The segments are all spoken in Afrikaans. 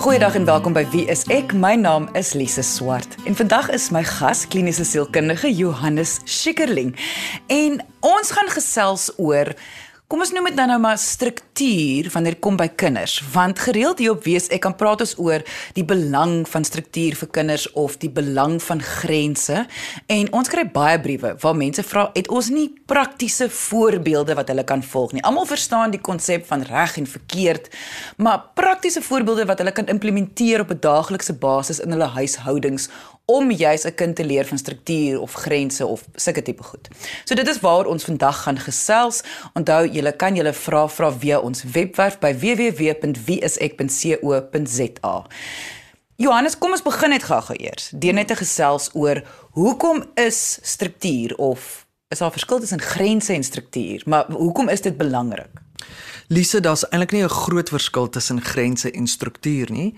Goeiedag en welkom by Wie is ek? My naam is Lise Swart en vandag is my gas kliniese sielkundige Johannes Schikkerling. En ons gaan gesels oor Kom ons noem dit nou maar struktuur wanneer kom by kinders, want gereeld hier op wees ek kan praat ons oor die belang van struktuur vir kinders of die belang van grense. En ons kry baie briewe waar mense vra, het ons nie praktiese voorbeelde wat hulle kan volg nie. Almal verstaan die konsep van reg en verkeerd, maar praktiese voorbeelde wat hulle kan implementeer op 'n daaglikse basis in hulle huishoudings om juis 'n kind te leer van struktuur of grense of sulke tipe goed. So dit is waar ons vandag gaan gesels. Onthou, julle kan julle vra vra via ons webwerf by www.wieisek.co.za. Johannes, kom ons begin net gou-gou eers. Deur net te gesels oor hoekom is struktuur of is daar verskil tussen grense en struktuur, maar hoekom is dit belangrik? Lise, daar's eintlik nie 'n groot verskil tussen grense en struktuur nie.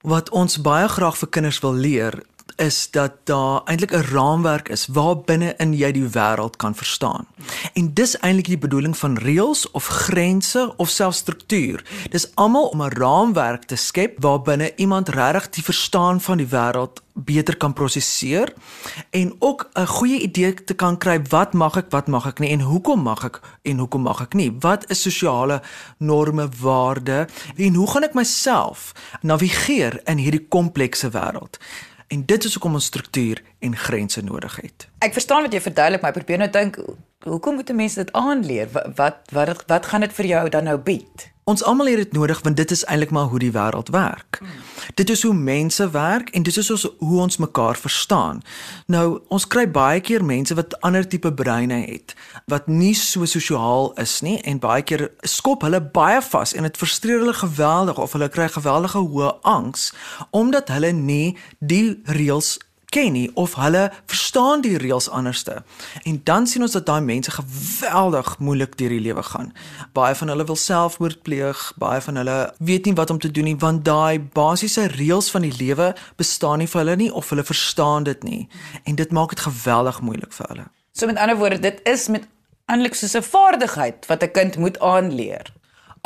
Wat ons baie graag vir kinders wil leer, is dat daar eintlik 'n raamwerk is waar binne in jy die wêreld kan verstaan. En dis eintlik die bedoeling van reëls of grense of selfs struktuur. Dis almal om 'n raamwerk te skep waar binne iemand regtig die verstaan van die wêreld beter kan prosesseer en ook 'n goeie idee te kan kry wat mag ek, wat mag ek nie en hoekom mag ek en hoekom mag ek nie? Wat is sosiale norme, waardes en hoe gaan ek myself navigeer in hierdie komplekse wêreld? En dit is hoekom ons struktuur en grense nodig het. Ek verstaan wat jy verduidelik, maar ek probeer nou dink hoekom moet mense dit aanleer? Wat wat wat, wat gaan dit vir jou dan nou bied? Ons almal het dit nodig want dit is eintlik maar hoe die wêreld werk. Hmm. Dit is hoe mense werk en dit is ons hoe ons mekaar verstaan. Nou, ons kry baie keer mense wat ander tipe breine het wat nie so sosiaal is nie en baie keer skop hulle baie vas en dit frustreer hulle geweldig of hulle kry geweldige hoë angs omdat hulle nie die reëls ken nie of hulle verstaan die reëls anderste. En dan sien ons dat daai mense geweldig moeilik deur die lewe gaan. Baie van hulle wil selfmoord pleeg, baie van hulle weet nie wat om te doen nie want daai basiese reëls van die lewe bestaan nie vir hulle nie of hulle verstaan dit nie. En dit maak dit geweldig moeilik vir hulle. So met ander woorde, dit is met eintlik soos 'n vaardigheid wat 'n kind moet aanleer.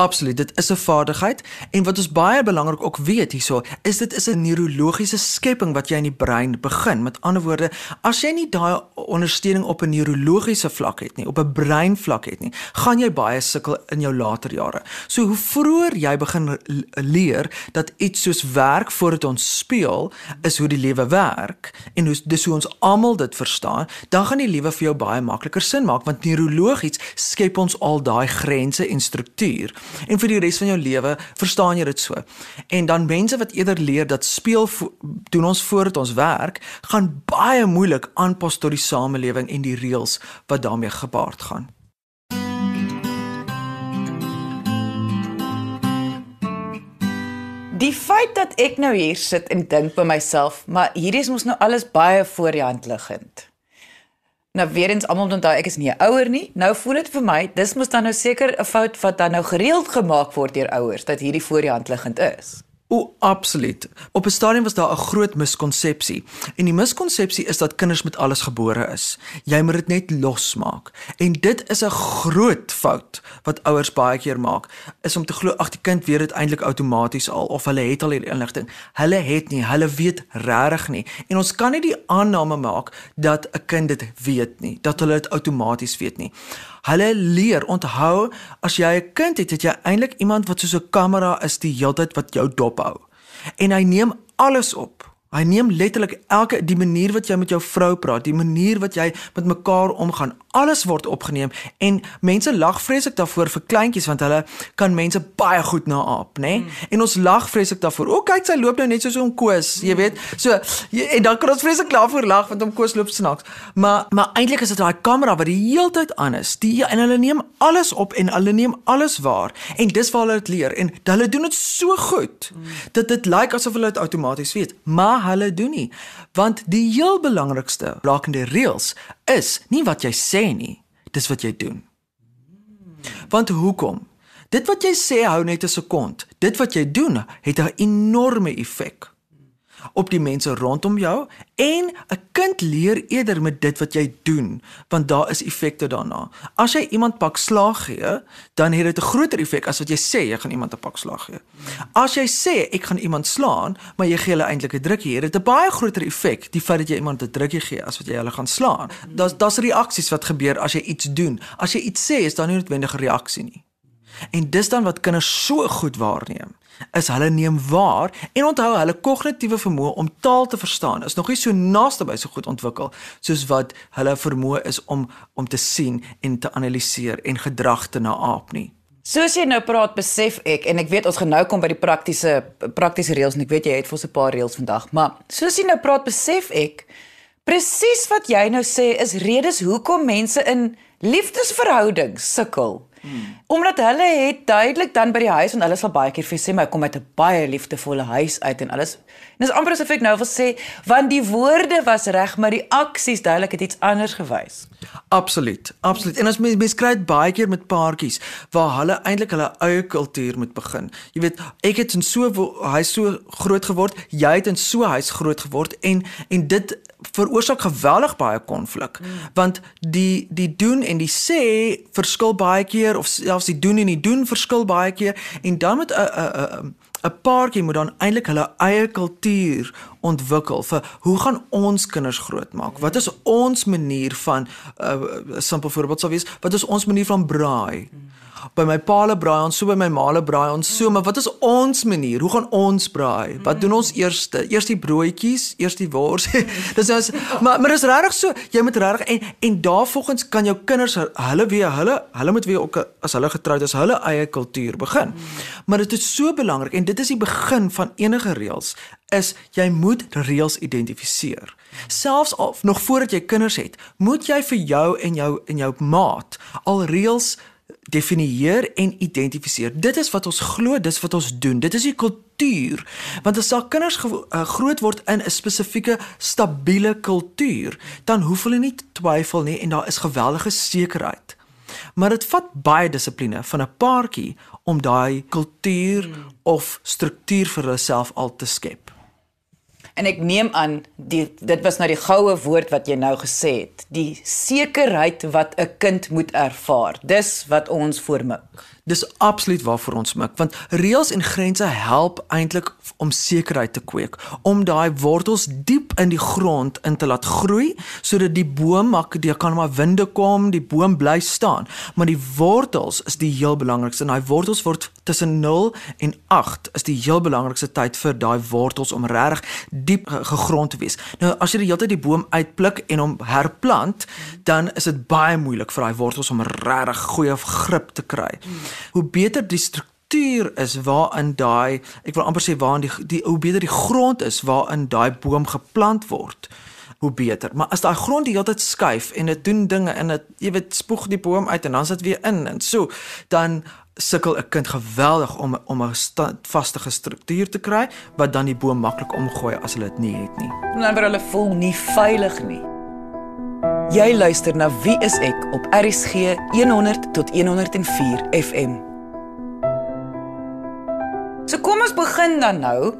Absoluut, dit is 'n vaardigheid en wat ons baie belangrik ook weet hierso, is dit is 'n neurologiese skepping wat jy in die brein begin. Met ander woorde, as jy nie daai ondersteuning op 'n neurologiese vlak het nie, op 'n breinvlak het nie, gaan jy baie sukkel in jou later jare. So hoe vroeër jy begin leer dat iets soos werk voordat ons speel, is hoe die lewe werk en hoe dis hoe ons almal dit verstaan, dan gaan die lewe vir jou baie makliker sin maak want neurologies skep ons al daai grense en struktuur en vir die res van jou lewe verstaan jy dit so. En dan mense wat eerder leer dat speel doen ons voordat ons werk, gaan baie moeilik aanpas tot die samelewing en die reëls wat daarmee gepaard gaan. Die feit dat ek nou hier sit en dink by myself, maar hierdie is mos nou alles baie voor die hand liggend. Nou weer eens almal onthou ek is nie 'n ouer nie. Nou voel dit vir my dis mos dan nou seker 'n fout wat dan nou gereeld gemaak word deur ouers dat hierdie voor die hand liggend is. O, absoluut. Op 'n stadium was daar 'n groot miskonsepsie. En die miskonsepsie is dat kinders met alles gebore is. Jy moet dit net losmaak. En dit is 'n groot fout wat ouers baie keer maak, is om te glo ag die kind weet dit eintlik outomaties al of hulle het al hierdie inligting. Hulle het nie, hulle weet regtig nie. En ons kan nie die aanname maak dat 'n kind dit weet nie, dat hulle dit outomaties weet nie. Hulle leer, onthou, as jy 'n kind het, het jy eintlik iemand wat soos 'n kamera is die heeltyd wat jou dophou. En hy neem alles op. Hy neem letterlik elke die manier wat jy met jou vrou praat, die manier wat jy met mekaar omgaan, alles word opgeneem en mense lag vreeslik daarvoor vir kleintjies want hulle kan mense baie goed naaap, nê? Nee? Mm. En ons lag vreeslik daarvoor. O, kyk, sy loop nou net soos 'n koos, jy weet. So en dan kan ons vreeslik daarvoor lag want hom koos loop snaaks. Maar maar eintlik is dit daai kamera wat die heeltyd aan is. Die en hulle neem alles op en hulle neem alles waar en dis waar hulle dit leer en hulle doen dit so goed mm. dat dit lyk asof hulle dit outomaties weet. Maar hulle doen nie. Want die heel belangrikste rakende reëls is nie wat jy sê nie, dis wat jy doen. Want hoekom? Dit wat jy sê hou net 'n sekond. Dit wat jy doen het 'n enorme effek. Op die mense rondom jou en 'n kind leer eerder met dit wat jy doen want daar is effekte daarna. As jy iemand pak slaag gee, dan het dit 'n groter effek as wat jy sê jy gaan iemand 'n pak slaag gee. As jy sê ek gaan iemand slaan, maar jy gee hulle eintlik 'n drukkie, het dit 'n baie groter effek die feit dat jy iemand 'n drukkie gee as wat jy hulle gaan slaan. Daar's daar's reaksies wat gebeur as jy iets doen. As jy iets sê, is daar nie noodwendig 'n reaksie nie. En dis dan wat kinders so goed waarneem is hulle neem waar en onthou hulle kognitiewe vermoë om taal te verstaan is nog nie so naaste by so goed ontwikkel soos wat hulle vermoë is om om te sien en te analiseer en gedrag te naap nie. Soos jy nou praat, besef ek en ek weet ons gaan nou kom by die praktiese praktiese reëls en ek weet jy het vir ons 'n paar reëls vandag, maar soos jy nou praat, besef ek presies wat jy nou sê is redes hoekom mense in liefdesverhoudings sukkel. Hmm. Omdat hulle het duidelik dan by die huis en hulle sal baie keer vir sê my kom uit 'n baie liefdevolle huis uit en alles. En dis amper asof ek nou wil sê want die woorde was reg, maar die aksies duidelik het iets anders gewys. Absoluut. Absoluut. En as mens mens kry dit baie keer met paartjies waar hulle eintlik hulle eie kultuur moet begin. Jy weet, ek het in so hy so groot geword, jy het in so huis groot geword en en dit veroorsaak geweldig baie konflik. Mm. want die die doen en die sê verskil baie keer of selfs die doen en die doen verskil baie keer. En dan met 'n 'n 'n paartjie moet dan eintlik hulle eie kultuur ontwikkel vir hoe gaan ons kinders grootmaak? Wat is ons manier van 'n uh, simpel voorbeeld sou wees wat is ons manier van braai? mm by my paale braai ons so by my maale braai ons. So maar wat is ons manier? Hoe gaan ons braai? Wat doen ons eerste? Eers die broodjies eers die wors. Dis is maar maar dis regtig so jy moet regtig en en daarvolgens kan jou kinders hulle weer hulle hulle moet weer ook as hulle getroud is hulle eie kultuur begin. Maar dit is so belangrik en dit is die begin van enige reëls is jy moet reëls identifiseer. Selfs of nog voordat jy kinders het moet jy vir jou en jou en jou maat al reëls definieer en identifiseer. Dit is wat ons glo, dis wat ons doen. Dit is die kultuur. Want as daar kinders uh, groot word in 'n spesifieke stabiele kultuur, dan hoef hulle nie twyfel nie en daar is geweldige sekerheid. Maar dit vat baie dissipline van 'n paartjie om daai kultuur of struktuur vir hulself al te skep. En ek neem aan die dit was nou die goue woord wat jy nou gesê het, die sekerheid wat 'n kind moet ervaar. Dis wat ons voormik. Dis absoluut waarvoor ons mik want reëls en grense help eintlik om sekerheid te kweek om daai wortels diep in die grond in te laat groei sodat die boom mak die kan maar winde kom die boom bly staan maar die wortels is die heel belangrikste en daai wortels word tussen 0 en 8 is die heel belangrikste tyd vir daai wortels om reg diep gegrond te wees. Nou as jy die hele tyd die boom uitpluk en hom herplant dan is dit baie moeilik vir daai wortels om reg goeie grip te kry. Hoe beter die struktuur is waarin daai ek wil amper sê waarin die, die hoe beter die grond is waarin daai boom geplant word hoe beter. Maar as daai grond die hele tyd skuif en dit doen dinge en dit jy weet spoeg die boom uit en dan sit weer in en so dan sukkel 'n kind geweldig om om 'n vaste struktuur te kry wat dan die boom maklik omgooi as hulle dit nie het nie. En dan word hulle voel nie veilig nie. Jy luister na Wie is ek op RCG 100 tot 104 FM. So kom ons begin dan nou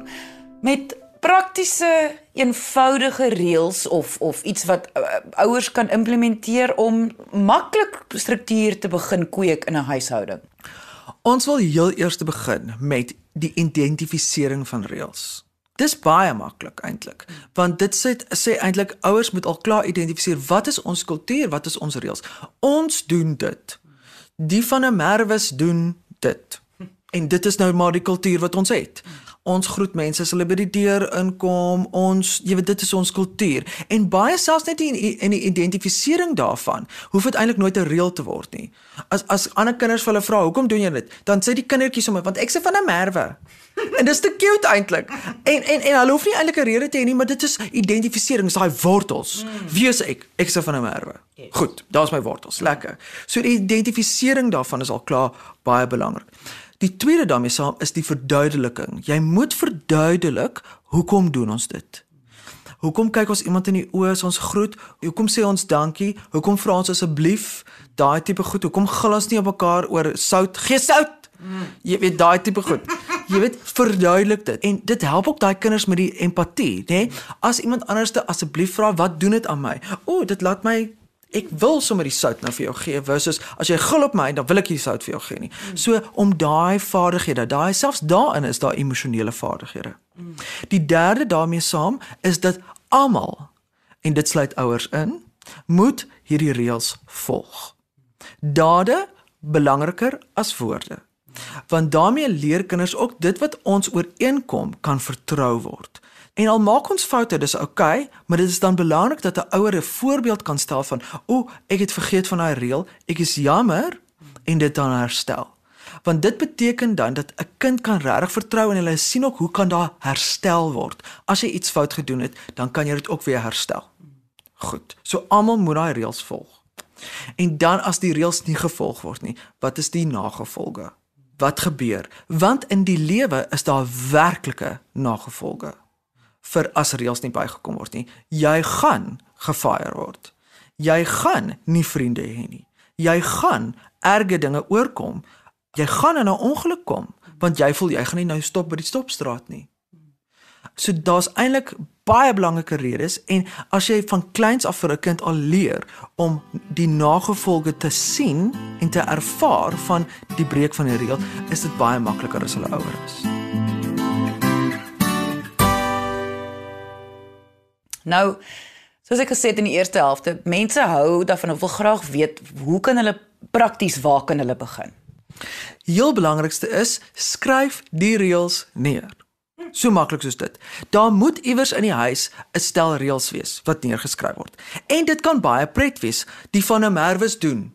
met praktiese eenvoudige reëls of of iets wat uh, ouers kan implementeer om maklik struktuur te begin kweek in 'n huishouding. Ons wil heel eers begin met die identifisering van reëls. Dis baie maklik eintlik, want dit sê sê eintlik ouers moet al klaar identifiseer wat is ons kultuur, wat is ons reëls. Ons doen dit. Die van 'n merwes doen dit. En dit is nou maar die kultuur wat ons het. Ons groet mense as hulle by die deur inkom. Ons, jy weet, dit is ons kultuur. En baie selfs net in in die identifisering daarvan, hoef dit eintlik nooit 'n reël te word nie. As as ander kinders vir hulle vra, "Hoekom doen jy dit?" dan sê die kindertjies sommer, "Want ek se van 'n merwe." en dis te cute eintlik. En en en hulle hoef nie eintlik 'n rede te hê nie, maar dit is identifisering, dis daai wortels. Mm. Wie is ek? Ek is van 'n merwe. Yes. Goed, daar's my wortels. Lekker. So die identifisering daarvan is al klaar baie belangrik. Die tweede daarmee saam is die verduideliking. Jy moet verduidelik hoekom doen ons dit? Hoekom kyk ons iemand in die oë as ons groet? Hoekom sê ons dankie? Hoekom vra ons asseblief? Daai tipe goed. Hoekom gil ons nie op mekaar oor sout? Gee sout. Mm. Jy weet daai tipe goed. Jy weet, verduidelik dit. En dit help ook daai kinders met die empatie, nê? Nee? As iemand anderste asseblief vra, "Wat doen dit aan my?" O, dit laat my ek wil sommer die sout nou vir jou gee versus as jy gil op my, dan wil ek nie sout vir jou gee nie. So om daai vaardighede, daai selfs daarin is daar emosionele vaardighede. Die derde daarmee saam is dat almal en dit sluit ouers in, moet hierdie reëls volg. Dade belangriker as woorde. Want daarmee leer kinders ook dit wat ons ooreenkom kan vertrou word. En al maak ons foute, dis oukei, okay, maar dit is dan belangrik dat 'n ouer 'n voorbeeld kan stel van, "O, ek het vergeet van daai reël. Ek is jammer." en dit dan herstel. Want dit beteken dan dat 'n kind kan regtig vertrou en hulle sien ook hoe kan daar herstel word. As jy iets fout gedoen het, dan kan jy dit ook weer herstel. Goed. So almal moet daai reëls volg. En dan as die reëls nie gevolg word nie, wat is die nagevolge? Wat gebeur? Want in die lewe is daar werklike nagevolge vir as reëls nie bygekom word nie. Jy gaan gefire word. Jy gaan nie vriende hê nie. Jy gaan erge dinge oorkom. Jy gaan in 'n ongeluk kom want jy voel jy gaan nie nou stop by die stopstraat nie. So daar's eintlik baie belangrike redes en as jy van kleins af vir 'n kind al leer om die nagevolge te sien en te ervaar van die breek van 'n reël, is dit baie makliker as hulle ouer is. Nou, soos ek gesê het in die eerste helfte, mense hou daarvan of wil graag weet hoe kan hulle prakties waar kan hulle begin? Heel belangrikste is skryf die reëls neer. So maklik soos dit. Daar moet iewers in die huis 'n stel reëls wees wat neergeskryf word. En dit kan baie pret wees. Die van 'n Merwes doen.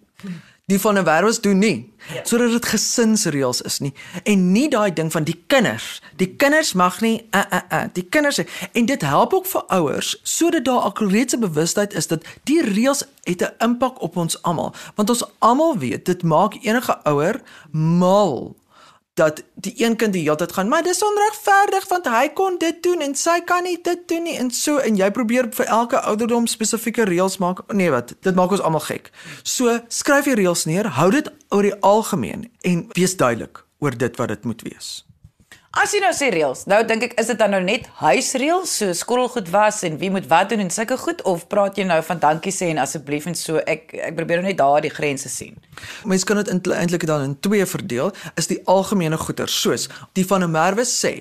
Die van 'n Merwes doen nie. Ja. Sodat dit gesinsreëls is nie en nie daai ding van die kinders. Die kinders mag nie uh uh uh die kinders en dit help ook vir ouers sodat daar alreeds 'n bewustheid is dat die reëls het 'n impak op ons almal. Want ons almal weet dit maak enige ouer mal dat die een kind die hele tyd gaan, maar dis onregverdig want hy kon dit doen en sy kan nie dit doen nie en so en jy probeer vir elke ouderdom spesifieke reëls maak. Nee, wat? Dit maak ons almal gek. So skryf die reëls neer, hou dit oor die algemeen en wees duidelik oor dit wat dit moet wees. As jy nou sê reëls, nou dink ek is dit dan nou net huisreëls, so skoolgoed was en wie moet wat doen en sulke goed of praat jy nou van dankie sê en asseblief en so ek ek probeer net daar die grense sien. Mens kan dit eintlik dan in twee verdeel, is die algemene goeder soos die van 'n Merwe sê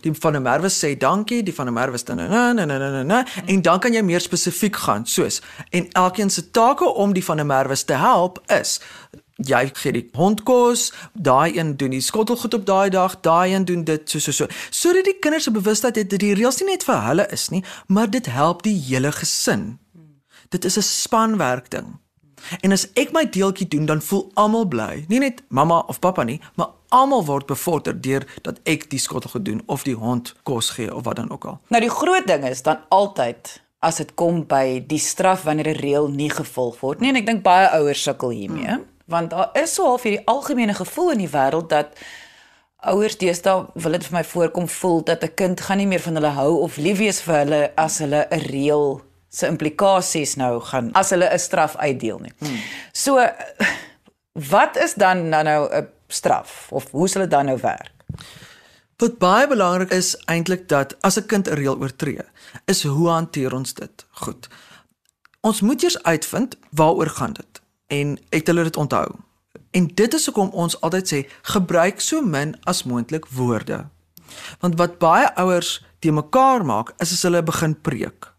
Die van 'n Merwe sê dankie, die van 'n Merwe sê na na na na na en dan kan jy meer spesifiek gaan soos en elkeen se take om die van 'n Merwe te help is jy gee die hond kos, daai een doen die skottelgoed op daai dag, daai een doen dit so so so. Sodat die kinders se bewustheid het dat die reëls nie net vir hulle is nie, maar dit help die hele gesin. Dit is 'n spanwerk ding. En as ek my deeltjie doen, dan voel almal bly. Nie net mamma of pappa nie, maar almal word bevorder deur dat ek die skottelgoed doen of die hond kos gee of wat dan ook al. Nou die groot ding is dan altyd as dit kom by die straf wanneer 'n reël nie gevolg word nie en ek dink baie ouers sukkel hiermee. Hmm want daar is so half hierdie algemene gevoel in die wêreld dat ouers deesdae wil dit vir my voorkom voel dat 'n kind gaan nie meer van hulle hou of lief wees vir hulle as hulle 'n reël se implikasies nou gaan as hulle 'n straf uitdeel nie. Hmm. So wat is dan nou 'n straf of hoe sal dit dan nou werk? Wat baie belangrik is eintlik dat as 'n kind 'n reël oortree, is hoe hanteer ons dit? Goed. Ons moet eers uitvind waaroor gaan dit en het hulle dit onthou. En dit is hoekom ons altyd sê gebruik so min as moontlik woorde. Want wat baie ouers te mekaar maak is as hulle begin preek.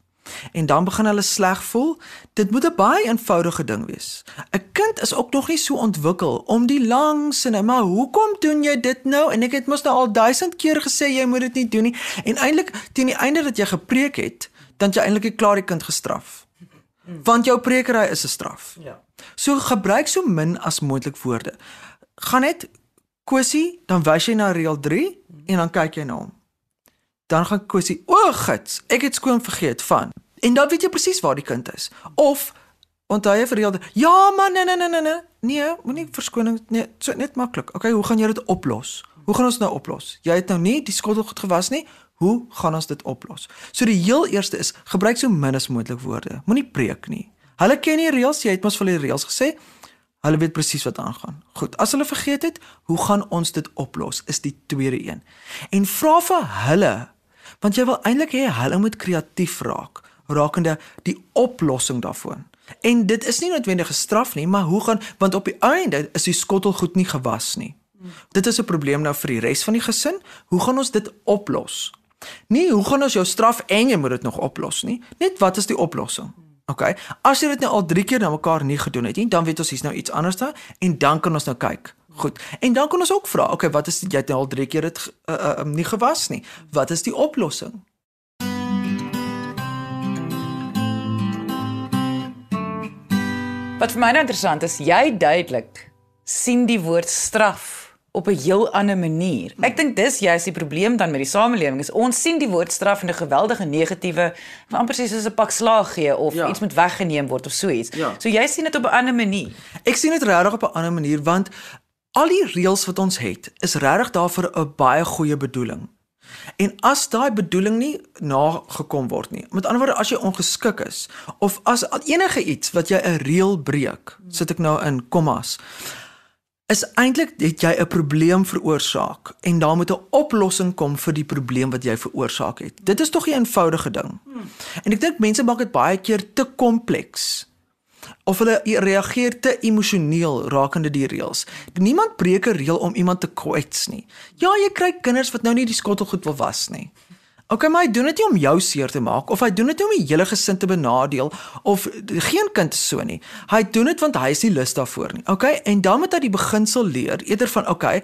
En dan begin hulle sleg voel. Dit moet 'n baie eenvoudige ding wees. 'n Kind is ook nog nie so ontwikkel om die lang sinne, maar hoekom doen jy dit nou? En ek het mos nou al duisend keer gesê jy moet dit nie doen nie. En eintlik teen die einde dat jy gepreek het, dan jy eintlik klaar die kind gestraf. Want jou preekery is 'n straf. Ja. So gebruik so min as moontlik woorde. Gaan net Kosie, dan wys jy na reël 3 en dan kyk jy na hom. Dan gaan Kosie, o, gits, ek het skoon vergeet van. En dan weet jy presies waar die kind is. Of onthou jy vir reël 3? Ja, man, nee nee nee nee nee. Nee, moenie verskoning nee, so net maklik. Okay, hoe gaan jy dit oplos? Hoe gaan ons nou oplos? Jy het nou nie die skottel goed gewas nie. Hoe gaan ons dit oplos? So die heel eerste is gebruik so min as moontlik woorde. Moenie preek nie. Hulle ken nie reëls, jy het mos vir hulle reëls gesê. Hulle weet presies wat aangaan. Goed, as hulle vergeet het, hoe gaan ons dit oplos? Is die tweede een. En vra vir hulle, want jy wil eintlik hê hulle moet kreatief raak rakende die oplossing daarvan. En dit is nie noodwendig 'n straf nie, maar hoe gaan want op die einde is die skottelgoed nie gewas nie. Dit is 'n probleem nou vir die res van die gesin. Hoe gaan ons dit oplos? Nie hoe gaan ons jou straf en jy moet dit nog oplos nie. Net wat is die oplossing? OK. As jy dit nou al 3 keer na mekaar nie gedoen het nie, dan weet ons hier's nou iets anders daar en dan kan ons nou kyk. Goed. En dan kan ons ook vra, OK, wat is dit jy het nou al 3 keer dit uh, uh, nie gewas nie? Wat is die oplossing? Wat vir my nou interessant is, jy duidelik sien die woord straf op 'n heel ander manier. Ek dink dis juist die probleem dan met die samelewing is ons sien die woord straf in 'n geweldige negatiewe, amper presies soos 'n pak slaag gee of ja. iets moet weggeneem word of so iets. Ja. So jy sien dit op 'n ander manier. Ek sien dit regtig op 'n ander manier want al die reëls wat ons het is regtig daar vir 'n baie goeie bedoeling. En as daai bedoeling nie nagekom word nie. Met ander woorde, as jy ongeskik is of as enige iets wat jy 'n reël breek, sit ek nou in kommas. Is eintlik het jy 'n probleem veroorsaak en daar moet 'n oplossing kom vir die probleem wat jy veroorsaak het. Dit is tog 'n eenvoudige ding. En ek dink mense maak dit baie keer te kompleks of hulle reageer te emosioneel rakende die reëls. Niemand breek 'n reël om iemand te kwets nie. Ja, jy kry kinders wat nou nie die skottelgoed wil was nie. Okay, maar hy doen dit nie om jou seer te maak of hy doen dit nie om die hele gesin te benadeel of geen kind so nie. Hy doen dit want hy is nie lus daarvoor nie. Okay? En dan moet hy die beginsel leer eerder van okay,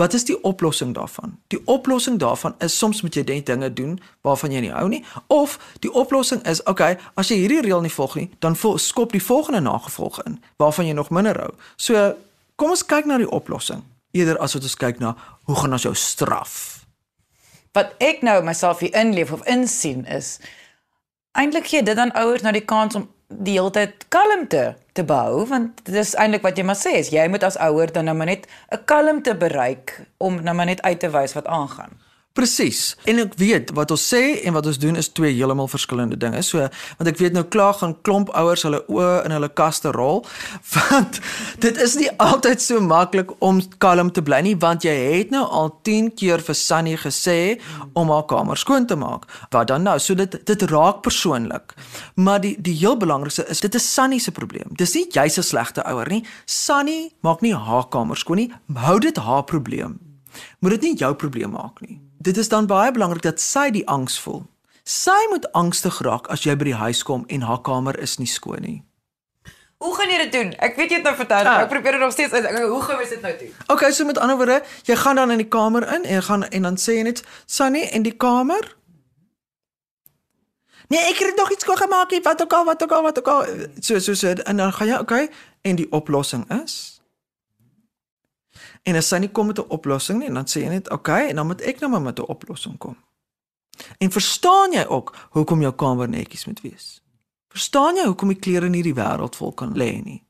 Wat is die oplossing daarvan? Die oplossing daarvan is soms moet jy net dinge doen waarvan jy nie hou nie of die oplossing is okay, as jy hierdie reël nie volg nie, dan skop die volgende nagevolge in waarvan jy nog minder hou. So kom ons kyk na die oplossing eerder as wat ons kyk na hoe gaan ons jou straf. Wat ek nou myself hier inleef of insien is eintlik gee dit dan ouers nou die kans om die hele tyd kalmte te behou want dit is eintlik wat jy maar sê is jy moet as ouer dan nou maar net 'n kalmte bereik om nou maar net uit te wys wat aangaan. Presies. En ek weet wat ons sê en wat ons doen is twee heeltemal verskillende dinge. So, want ek weet nou klaar gaan klomp ouers hulle oë in hulle kaste rol, want dit is nie altyd so maklik om kalm te bly nie, want jy het nou al 10 keer vir Sunny gesê om haar kamer skoon te maak. Wat dan nou? So dit dit raak persoonlik. Maar die die heel belangrikste is dit is Sunny se probleem. Dis nie jy se slegte ouer nie. Sunny maak nie haar kamer skoon nie. Hou dit haar probleem. Moet dit nie jou probleem maak nie dit is dan baie belangrik dat sy die angs voel. Sy moet angstig raak as jy by die huis kom en haar kamer is nie skoon nie. Hoe gaan jy dit doen? Ek weet jy het nou vertel, ah. ek probeer dit nog steeds uit. Hoe gaan jy dit nou doen? Okay, so met ander woorde, jy gaan dan in die kamer in en gaan en dan sê jy net, "Sunny, in die kamer?" Nee, ek het nog iets gemaak, wat ook al, wat ook al, wat ook al. So so so en dan gaan jy, okay, en die oplossing is En as sy nie kom met 'n oplossing nie, dan sê jy net, "Oké, okay, en dan moet ek nou maar met 'n oplossing kom." En verstaan jy ook hoekom jou kamer netjies moet wees? Verstaan jy hoekom die klere in hierdie wêreld vol kan lê nie?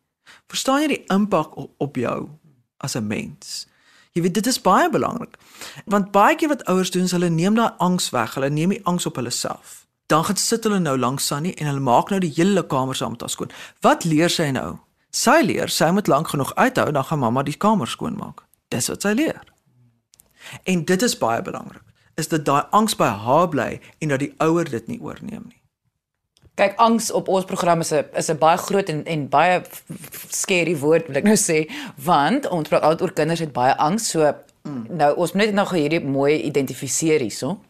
Verstaan jy die impak op, op jou as 'n mens? Jy weet dit is baie belangrik. Want baie keer wat ouers doen, is hulle neem daai angs weg. Hulle neem die angs op hulle self. Dan gaan sit hulle nou langs Sunny en hulle maak nou die hele kamer saam met haar skoon. Wat leer sy nou? Sy leer sy moet lank genoeg uithou dan gaan mamma die kamer skoon maak. Dis wat sy leer. En dit is baie belangrik. Is dit daai angs by haar bly en dat die ouer dit nie oorneem nie. Kyk, angs op ons program is 'n is 'n baie groot en en baie skerry woord wil ek nou sê, want ons praat altyd oor kinders het baie angs, so mm. nou ons moet net nou hierdie mooi identifiseer hierso.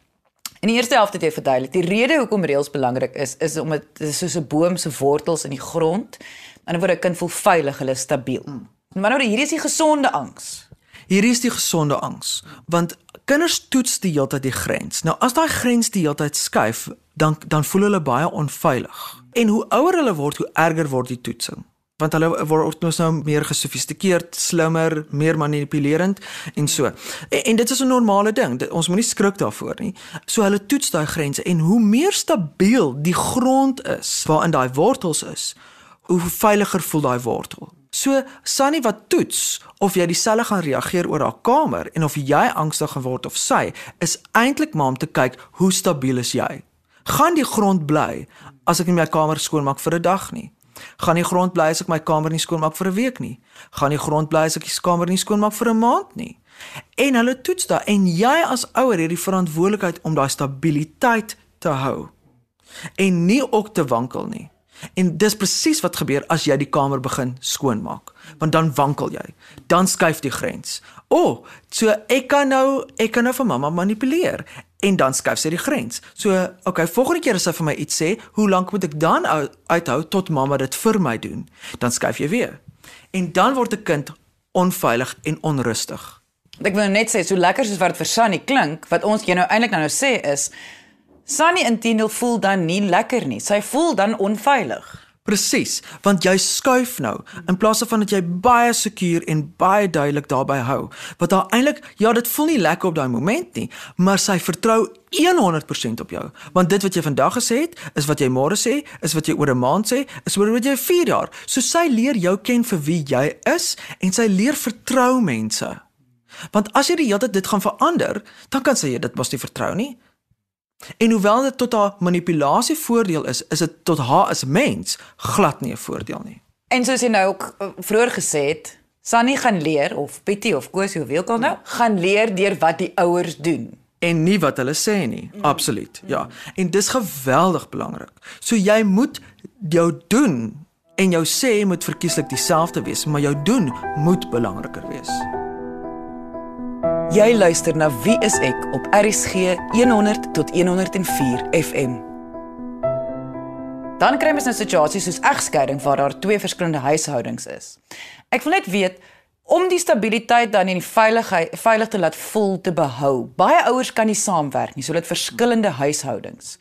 In die eerste helfte het jy verduidelik, die rede hoekom reëls belangrik is, is omdat dit soos 'n boom se wortels in die grond En word 'n kind voel veilig, hulle is stabiel. Mm. Maar nou hier is die gesonde angs. Hier is die gesonde angs, want kinders toets die hele tyd die grens. Nou as daai grens die hele tyd skuif, dan dan voel hulle baie onveilig. En hoe ouer hulle word, hoe erger word die toetsing. Want hulle word nou nou meer gesofistikeerd, slimmer, meer manipulerend en so. En, en dit is 'n normale ding. Dit, ons moenie skrik daarvoor nie. So hulle toets daai grense en hoe meer stabiel die grond is waarin daai wortels is, hoe veiliger voel daai wortel. So Sunny wat toets of jy dieselfde gaan reageer oor haar kamer en of jy angstig geword of sy is eintlik maar om te kyk hoe stabiel is jy. Gaan die grond bly as ek nie my kamer skoonmaak vir 'n dag nie. Gaan die grond bly as ek my kamer nie skoonmaak vir 'n week nie? Gaan die grond bly as ek die kamer nie skoonmaak vir 'n maand nie? En hulle toets daai en jy as ouer het die verantwoordelikheid om daai stabiliteit te hou en nie ook te wankel nie. En dis presies wat gebeur as jy die kamer begin skoonmaak, want dan wankel jy. Dan skuif die grens. O, oh, so ek kan nou ek kan nou vir mamma manipuleer en dan skuif sy die grens. So, okay, volgende keer as sy vir my iets sê, hoe lank moet ek dan uithou tot mamma dit vir my doen? Dan skuif jy weer. En dan word 'n kind onveilig en onrustig. Ek wil net sê so lekker soos wat vir Sunny klink, wat ons jy nou eintlik nou, nou sê is Sunny intendeel voel dan nie lekker nie. Sy voel dan onveilig. Presies, want jy skuif nou in plaas van dat jy baie sekuur en baie duidelik daarby hou. Wat haar eintlik ja, dit voel nie lekker op daai oomblik nie, maar sy vertrou 100% op jou. Want dit wat jy vandag gesê het, is wat jy môre sê, is wat jy oor 'n maand sê, is oor wat jy 4 jaar. So sy leer jou ken vir wie jy is en sy leer vertrou mense. Want as jy die hele tyd dit gaan verander, dan kan sy dit mos nie vertrou nie. En hoewel dit tot haar manipulasie voordeel is, is dit tot haar as mens glad nie 'n voordeel nie. En soos jy nou ook uh, vroeër gesê het, Sunny gaan leer of Pietie of Kosie of wie ook al nou, gaan leer deur wat die ouers doen en nie wat hulle sê nie. Mm. Absoluut. Ja. En dis geweldig belangrik. So jy moet jou doen en jou sê moet verkieslik dieselfde wees, maar jou doen moet belangriker wees. Jy luister na Wie is ek op RCG 100 tot 104 FM. Dan kry mens 'n situasie soos egskeiding waar daar twee verskillende huishoudings is. Ek wil net weet om die stabiliteit dan en die veiligheid veilig te laat voel te behou. Baie ouers kan nie saamwerk nie, so dit verskillende huishoudings.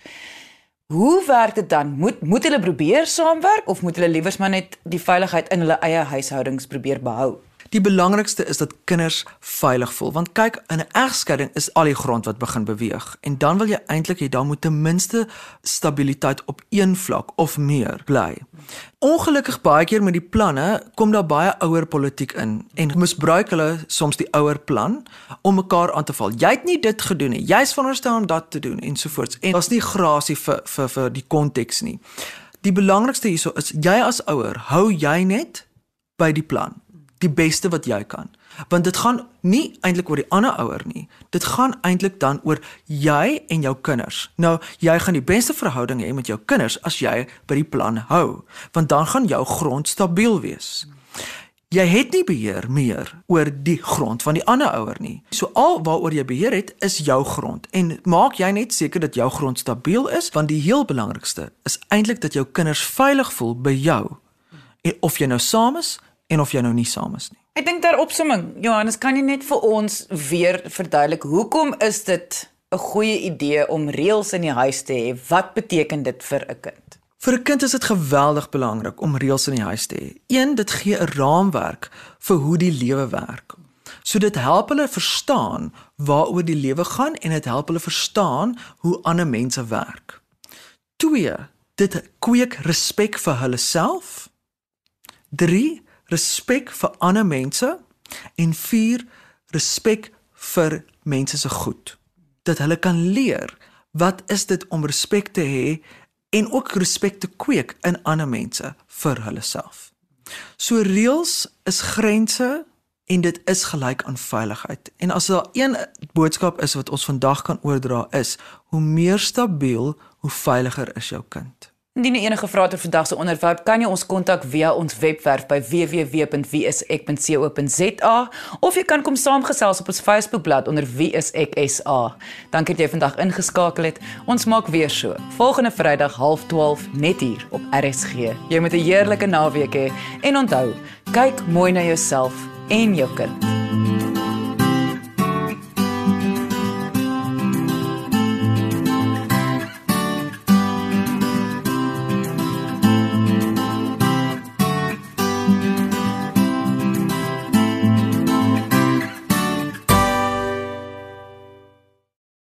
Hoe werk dit dan? Moet moet hulle probeer saamwerk of moet hulle liewers maar net die veiligheid in hulle eie huishoudings probeer behou? Die belangrikste is dat kinders veilig voel want kyk in 'n egskeiding is al die grond wat begin beweeg en dan wil jy eintlik hê daar moet ten minste stabiliteit op een vlak of meer bly. Ongelukkig baie keer met die planne kom daar baie ouer politiek in en misbruik hulle soms die ouer plan om mekaar aan te val. Jy het nie dit gedoen nie. Jy's veronderstel om dit te doen ensovoorts. En daar's nie grasie vir vir vir die konteks nie. Die belangrikste hierso is jy as ouer, hou jy net by die plan die beste wat jy kan. Want dit gaan nie eintlik oor die ander ouer nie. Dit gaan eintlik dan oor jy en jou kinders. Nou, jy gaan die beste verhouding hê met jou kinders as jy by die plan hou, want dan gaan jou grond stabiel wees. Jy het nie beheer meer oor die grond van die ander ouer nie. So al waaroor jy beheer het, is jou grond en maak jy net seker dat jou grond stabiel is, want die heel belangrikste is eintlik dat jou kinders veilig voel by jou. En of jy nou saam is en of jy nou nie saam is nie. Ek dink daar opsomming, Johannes, kan jy net vir ons weer verduidelik hoekom is dit 'n goeie idee om reëls in die huis te hê? Wat beteken dit vir 'n kind? Vir 'n kind is dit geweldig belangrik om reëls in die huis te hê. Een, dit gee 'n raamwerk vir hoe die lewe werk. So dit help hulle verstaan waaroor die lewe gaan en dit help hulle verstaan hoe ander mense werk. 2, dit kweek respek vir hulle self. 3 respek vir ander mense en 4 respek vir mense se goed. Dat hulle kan leer wat is dit om respek te hê en ook respek te kweek in ander mense vir hulle self. So reëls is grense en dit is gelyk aan veiligheid. En as daar een boodskap is wat ons vandag kan oordra is, hoe meer stabiel, hoe veiliger is jou kind. Indien jy enige vrae het oor vandag se onderwerp, kan jy ons kontak via ons webwerf by www.wieisek.co.za of jy kan kom saamgesels op ons Facebookblad onder wieiseksa. Dankie dat jy vandag ingeskakel het. Ons maak weer so. Volgende Vrydag 12:30 net hier op RSG. Jy moet 'n heerlike naweek hê he, en onthou, kyk mooi na jouself en jou kind.